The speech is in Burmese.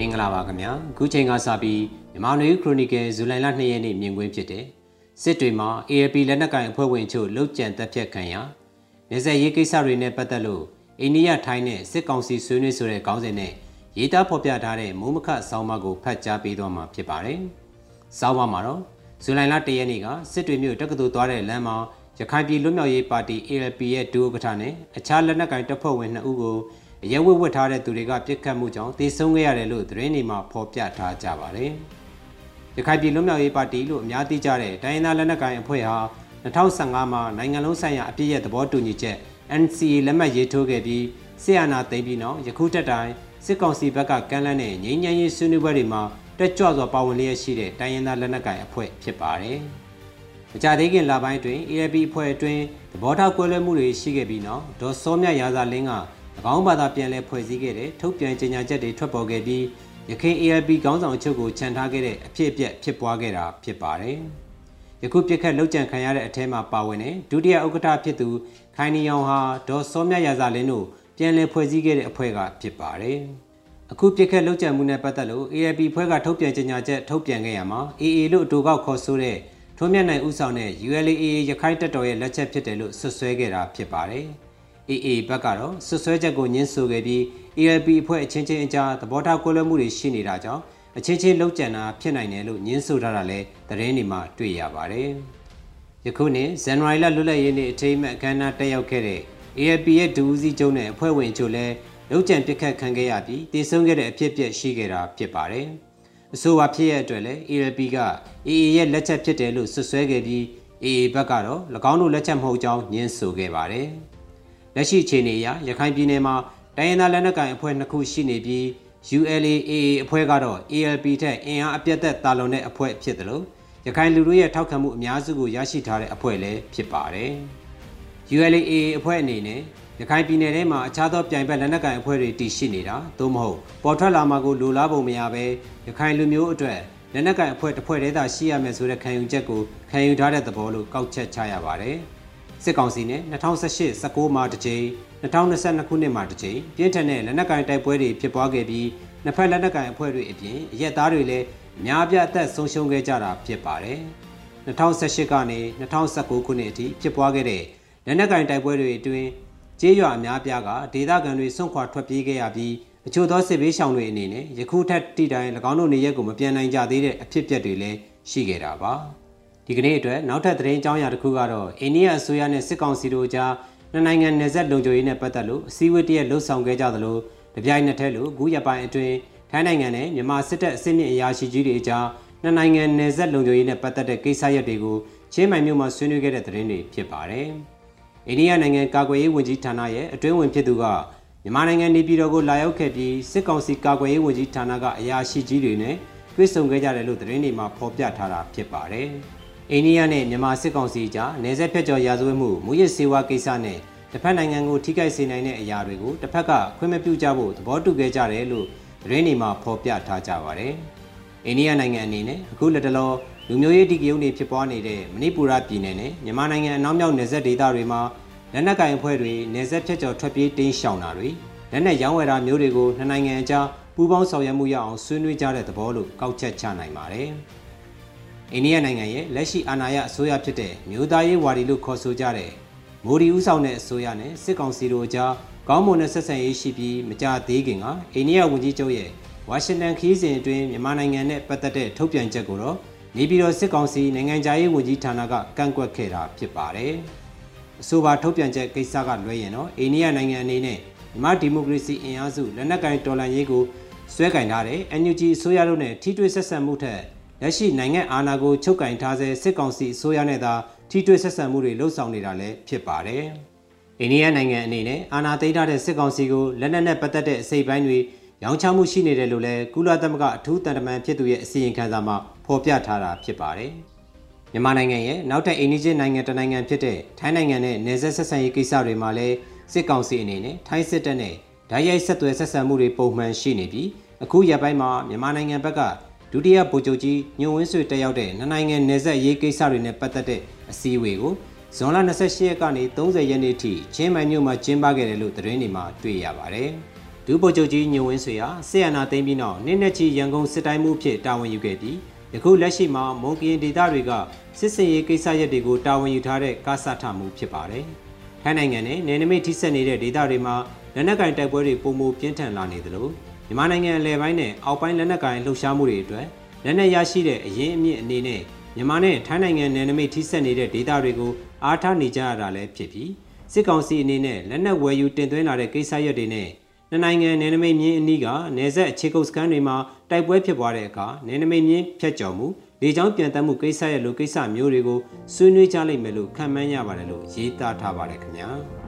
မင်္ဂလာပါခင်ဗျာခုချိန်ကစပြီးမြန်မာနွေခရိုနီကယ်ဇူလိုင်လ2ရက်နေ့မြင်ကွင်းဖြစ်တဲ့စစ်တွေမှာ AAP လက်နက်ကိုင်အဖွဲ့ဝင်ချို့လှုပ်ကြံတက်ဖြတ်ခံရနေဆက်ရေးကိစ္စတွေနဲ့ပတ်သက်လို့အိန္ဒိယထိုင်းနဲ့စစ်ကောင်စီဆွေးနွေးဆိုတဲ့ခေါင်းစဉ်နဲ့ရေးသားဖော်ပြထားတဲ့မိုးမခဆောင်းပါးကိုဖတ်ကြားပေးသွားမှာဖြစ်ပါတယ်။ဆောင်းပါးမှာတော့ဇူလိုင်လ1ရက်နေ့ကစစ်တွေမြို့တက္ကသိုလ်သွားတဲ့လမ်းမှာရခိုင်ပြည်လွတ်မြောက်ရေးပါတီ ALP ရဲ့ဒုဥက္ကဋ္ဌနဲ့အခြားလက်နက်ကိုင်တပ်ဖွဲ့ဝင်2ဦးကို အရဲဝတ်ဝတ်ထားတဲ့သူတွေကပြစ်ခတ်မှုကြောင့်တေဆုံးခဲ့ရတယ်လို့သတင်းတွေမှာဖော်ပြထားကြပါတယ်။ရခိုင်ပြည်လွတ်မြောက်ရေးပါတီလို့အများသိကြတဲ့တိုင်းရင်းသားလက်နက်ကိုင်အဖွဲ့ဟာ2015မှာနိုင်ငံလုံးဆိုင်ရာအပြည့်ရဲ့သဘောတူညီချက် NCA လက်မှတ်ရေးထိုးခဲ့ပြီးဆီယနာသိမ်းပြီးနောက်ယခုတက်တိုင်းစစ်ကောင်စီဘက်ကကမ်းလှမ်းတဲ့ငြိမ်းချမ်းရေးဆွေးနွေးပွဲတွေမှာတက်ကြွစွာပါဝင်လျက်ရှိတဲ့တိုင်းရင်းသားလက်နက်ကိုင်အဖွဲ့ဖြစ်ပါတယ်။မကြသေးခင်လပိုင်းတွင် ALP အဖွဲ့အတွင်းသဘောထားကွဲလွဲမှုတွေရှိခဲ့ပြီးနောက်ဒေါ်စောမြရာဇာလင်းက၎ င်းဘာသာပြန်လည်ဖွဲ့စည်းခဲ့တဲ့ထုတ်ပြန်ကြေညာချက်တွေထွက်ပေါ်ခဲ့ပြီးရခိုင် ALP ခေါင်းဆောင်အချုပ်ကိုခြံထားခဲ့တဲ့အဖြစ်အပျက်ဖြစ်ပွားခဲ့တာဖြစ်ပါတယ်။ယခုပြစ်ခတ်လောက်ကျန်ခံရတဲ့အထဲမှာပါဝင်တဲ့ဒုတိယဥက္ကဋ္ဌဖြစ်သူခိုင်နီယောင်ဟာဒေါ်စောမြရာဇာလင်းတို့ပြန်လည်ဖွဲ့စည်းခဲ့တဲ့အဖွဲ့ကဖြစ်ပါတယ်။အခုပြစ်ခတ်လောက်ကျန်မှုနဲ့ပတ်သက်လို့ ALP ဖွဲ့ကထုတ်ပြန်ကြေညာချက်ထုတ်ပြန်ခဲ့ရမှာ AA လို့အတူကောက်ခေါ်ဆိုတဲ့ထွန်းမြတ်နိုင်ဦးဆောင်တဲ့ ULA ရခိုင်တပ်တော်ရဲ့လက်ချက်ဖြစ်တယ်လို့ဆွဆွဲခဲ့တာဖြစ်ပါတယ်။ AA ဘက်ကတော့ဆွဆွဲချက်ကိုညှင်းဆိုခဲ့ပြီး ALP အဖွဲ့အချင်းချင်းအကြားသဘောထားကွဲလွဲမှုတွေရှိနေတာကြောင့်အချင်းချင်းလုံးကြံတာဖြစ်နိုင်တယ်လို့ညှင်းဆိုထားတာလည်းသတင်းတွေမှာတွေ့ရပါတယ်။ယခုနှစ်ဇန်နဝါရီလလွတ်လပ်ရေးနေ့အထိမ်းအမှတ်အခမ်းအနားတက်ရောက်ခဲ့တဲ့ ALP ရဲ့ဒူဦးစီးချုပ်နဲ့အဖွဲ့ဝင်ချို့လည်းလုံးကြံပစ်ခတ်ခံခဲ့ရပြီးတည်ဆုံခဲ့တဲ့အဖြစ်အပျက်ရှိခဲ့တာဖြစ်ပါတယ်။အဆိုပါဖြစ်ရတဲ့အတွက်လည်း ALP က AA ရဲ့လက်ချက်ဖြစ်တယ်လို့ဆွဆွဲခဲ့ပြီး AA ဘက်ကတော့၎င်းတို့လက်ချက်မဟုတ်ကြောင်းညှင်းဆိုခဲ့ပါတယ်။ လက်ရှိအခြေအနေအရရခိုင်ပြည်နယ်မှာတိုင်းရင်းသားလက်နက်ကိုင်အဖွဲ့နှစ်ခုရှိနေပြီး ULAA အဖွဲ့ကတော့ ALP ထက်အင်အားအပြတ်သက်တာလွန်တဲ့အဖွဲ့ဖြစ်တယ်လို့ရခိုင်လူတို့ရဲ့ထောက်ခံမှုအများစုကိုရရှိထားတဲ့အဖွဲ့လည်းဖြစ်ပါတယ်။ ULAA အဖွဲ့အနေနဲ့ရခိုင်ပြည်နယ်ထဲမှာအခြားသောပြိုင်ဘက်လက်နက်ကိုင်အဖွဲ့တွေတည်ရှိနေတာသို့မဟုတ်ပေါ်ထွက်လာမှာကိုလိုလားပုံမရဘဲရခိုင်လူမျိုးအတွက်လက်နက်ကိုင်အဖွဲ့တစ်ဖွဲ့တည်းသာရှိရမယ်ဆိုတဲ့ခံယူချက်ကိုခံယူထားတဲ့သဘောလို့ကောက်ချက်ချရပါတယ်။ စစ်ကောင်စီနဲ့2018 19မှာတစ်ကြိမ်2022ခုနှစ်မှာတစ်ကြိမ်ပြင်းထန်တဲ့လက်နက်ကင်တိုက်ပွဲတွေဖြစ်ပွားခဲ့ပြီးနှစ်ဖက်လက်နက်ကင်အဖွဲ့တွေအပြင်ရက်သားတွေလည်းအများပြအသက်ဆုံးရှုံးခဲ့ကြတာဖြစ်ပါတယ်2018ကနေ2019ခုနှစ်အထိဖြစ်ပွားခဲ့တဲ့လက်နက်ကင်တိုက်ပွဲတွေအတွင်းကျေးရွာအများပြားကဒေသခံတွေစွန့်ခွာထွက်ပြေးခဲ့ရပြီးအချို့သောစစ်ဘေးရှောင်တွေအနေနဲ့ယခုထက်တိတိုင်း၎င်းတို့နေရက်ကိုမပြန်နိုင်ကြသေးတဲ့အဖြစ်အပျက်တွေလည်းရှိခဲ့တာပါ။ ဒီကနေ့အတွက်နောက်ထပ်သတင်းအကြောင်းအရာတစ်ခုကတော့အိန္ဒိယအစိုးရနဲ့စစ်ကောင်စီတို့ကြားနှစ်နိုင်ငံနယ်စပ်လုံခြုံရေးနဲ့ပတ်သက်လို့အစည်းအဝေးတရက်လှုပ်ဆောင်ခဲ့ကြသလိုတပြိုင်နက်တည်းလို့အခုရက်ပိုင်းအတွင်းထိုင်းနိုင်ငံနဲ့မြန်မာစစ်တပ်အစစ်မြင့်အရာရှိကြီးတွေအကြားနှစ်နိုင်ငံနယ်စပ်လုံခြုံရေးနဲ့ပတ်သက်တဲ့ကိစ္စရပ်တွေကိုချင်းမိုင်မြို့မှာဆွေးနွေးခဲ့တဲ့သတင်းတွေဖြစ်ပါတယ်။အိန္ဒိယနိုင်ငံကာကွယ်ရေးဝန်ကြီးဌာနရဲ့အတွင်းဝင်ဖြစ်သူကမြန်မာနိုင်ငံနေပြည်တော်ကိုလာရောက်ခဲ့ပြီးစစ်ကောင်စီကာကွယ်ရေးဝန်ကြီးဌာနကအရာရှိကြီးတွေနဲ့တွေ့ဆုံခဲ့ကြတယ်လို့သတင်းတွေမှာဖော်ပြထားတာဖြစ်ပါတယ်။ အိန္ဒိယနဲ့မြန်မာစစ်ကောင်စီကြားနယ်စပ်ဖြတ်ကျော်ရာဇဝတ်မှုမူရစ်စေဝါကိစ္စနဲ့တစ်ဖက်နိုင်ငံကိုထိခိုက်စေနိုင်တဲ့အရာတွေကိုတစ်ဖက်ကခွင့်မပြုကြဖို့သဘောတူခဲ့ကြတယ်လို့သတင်းတွေမှာဖော်ပြထားကြပါတယ်။အိန္ဒိယနိုင်ငံအနေနဲ့အခုလက်တလောလူမျိုးရေးတိကရုံးတွေဖြစ်ပွားနေတဲ့မဏိပူရပြည်နယ်နဲ့မြန်မာနိုင်ငံအနောက်မြောက်နယ်စပ်ဒေသတွေမှာလက်နက်ကင်အဖွဲ့တွေနယ်စပ်ဖြတ်ကျော်ထွက်ပြေးတင်းရှောင်တာတွေလက်နက်ရောင်းဝယ်တာမျိုးတွေကိုနှစ်နိုင်ငံအကြားပူးပေါင်းဆောင်ရွက်မှုရအောင်ဆွေးနွေးကြတဲ့သဘောလို့ကောက်ချက်ချနိုင်ပါတယ်။ အိန္ဒိယနိုင်ငံရဲ့လက်ရှိအာဏာရအစိုးရဖြစ်တဲ့မြို့သားရေးဝါဒီလို့ခေါ်ဆိုကြတဲ့မိုဒီဦးဆောင်တဲ့အစိုးရနဲ့စစ်ကောင်စီတို့ကြားကောင်းမွန်တဲ့ဆက်ဆံရေးရှိပြီးမကြသေးခင်ကအိန္ဒိယဝန်ကြီးချုပ်ရဲ့ဝါရှင်တန်ခီးစဉ်အတွင်းမြန်မာနိုင်ငံနဲ့ပတ်သက်တဲ့ထုတ်ပြန်ချက်ကိုတော့နေပြည်တော်စစ်ကောင်စီနိုင်ငံခြားရေးဝန်ကြီးဌာနကကန့်ကွက်ခဲ့တာဖြစ်ပါတယ်။အဆိုပါထုတ်ပြန်ချက်ကိစ္စကလွှဲရင်တော့အိန္ဒိယနိုင်ငံအနေနဲ့မြန်မာဒီမိုကရေစီအင်အားစုလက်နက်ကိုင်တော်လှန်ရေးကိုဆွဲကင်ထားတဲ့ NUG အစိုးရတို့နဲ့ထိတွေ့ဆက်ဆံမှုထက် လက်ရှိနိုင်ငံအာဏာကိုချုပ်ကင်ထားဆဲစစ်ကောင်စီအစိုးရနဲ့သာထိတွေ့ဆက်ဆံမှုတွေလှုပ်ဆောင်နေတာလည်းဖြစ်ပါတယ်။အိန္ဒိယနိုင်ငံအနေနဲ့အာဏာသိမ်းထားတဲ့စစ်ကောင်စီကိုလက်နက်နဲ့ပတ်သက်တဲ့အစိပ်ပိုင်းတွေရောင်းချမှုရှိနေတယ်လို့လည်းကုလသမဂ္ဂအထူးတန်တမန်ဖြစ်သူရဲ့အစီရင်ခံစာမှာဖော်ပြထားတာဖြစ်ပါတယ်။မြန်မာနိုင်ငံရဲ့နောက်ထပ်အိန္ဒိယနိုင်ငံတနိုင်ငံဖြစ်တဲ့ထိုင်းနိုင်ငံနဲ့နယ်စပ်ဆက်ဆံရေးကိစ္စတွေမှာလည်းစစ်ကောင်စီအနေနဲ့ထိုင်းစစ်တပ်နဲ့ဓာတ်ရိုက်ဆက်သွယ်ဆက်ဆံမှုတွေပုံမှန်ရှိနေပြီးအခုရက်ပိုင်းမှာမြန်မာနိုင်ငံဘက်က ဒုတိယဗိုလ်ချုပ်ကြီးညွန့်ဝင်းဆွေတက်ရောက်တဲ့နှစ်နိုင်ငံနယ်စပ်ရေးကိစ္စတွေနဲ့ပတ်သက်တဲ့အစည်းအဝေးကိုဇွန်လ28ရက်ကနေ30ရက်နေ့ထိချင်းမိုင်မြို့မှာကျင်းပခဲ့တယ်လို့သတင်းတွေမှာတွေ့ရပါတယ်။ဒုဗိုလ်ချုပ်ကြီးညိုဝင်းဆွေဟာဆီယနာသိမ်းပြီးနောက်နှစ်နှစ်ချီရန်ကုန်စစ်တိုင်းမှုဖြစ်တာဝန်ယူခဲ့ပြီးယခုလက်ရှိမှာမွန်ကရင်ဒေသတွေကစစ်စင်ရေးကိစ္စရပ်တွေကိုတာဝန်ယူထားတဲ့ကားဆထမှုဖြစ်ပါတယ်။ထိုင်းနိုင်ငံနဲ့နယ်နိမိတ်ထိစပ်နေတဲ့ဒေသတွေမှာလက်နက်ကင်တိုက်ပွဲတွေပုံမပြင်းထန်လာနေသလို မြန်မာနိုင်ငံအလဲပိုင်းနဲ့အောက်ပိုင်းလက်နက်ကင်လှုပ်ရှားမှုတွေအတွက်လက်နက်ရရှိတဲ့အရင်အမြင့်အနေနဲ့မြန်မာနဲ့ထိုင်းနိုင်ငံနယ်နိမိတ်ထိစပ်နေတဲ့ဒေသတွေကိုအားထားနေကြရတာလည်းဖြစ်ပြီးစစ်ကောင်စီအနေနဲ့လက်နက်ဝယ်ယူတင်သွင်းလာတဲ့ကိစ္စရပ်တွေနဲ့နှစ်နိုင်ငံနယ်နိမိတ်မြင်းအနီးကနယ်စပ်အခြေကုပ်စခန်းတွေမှာတိုက်ပွဲဖြစ်ပွားတဲ့အခါနယ်နိမိတ်မြင်းဖျက်ကျော်မှုလေကြောင်းပြန်တက်မှုကိစ္စရဲ့လိုကိစ္စမျိုးတွေကိုဆွေးနွေးကြလိမ့်မယ်လို့ခန့်မှန်းရပါတယ်လို့ရေးသားထားပါတယ်ခင်ဗျာ။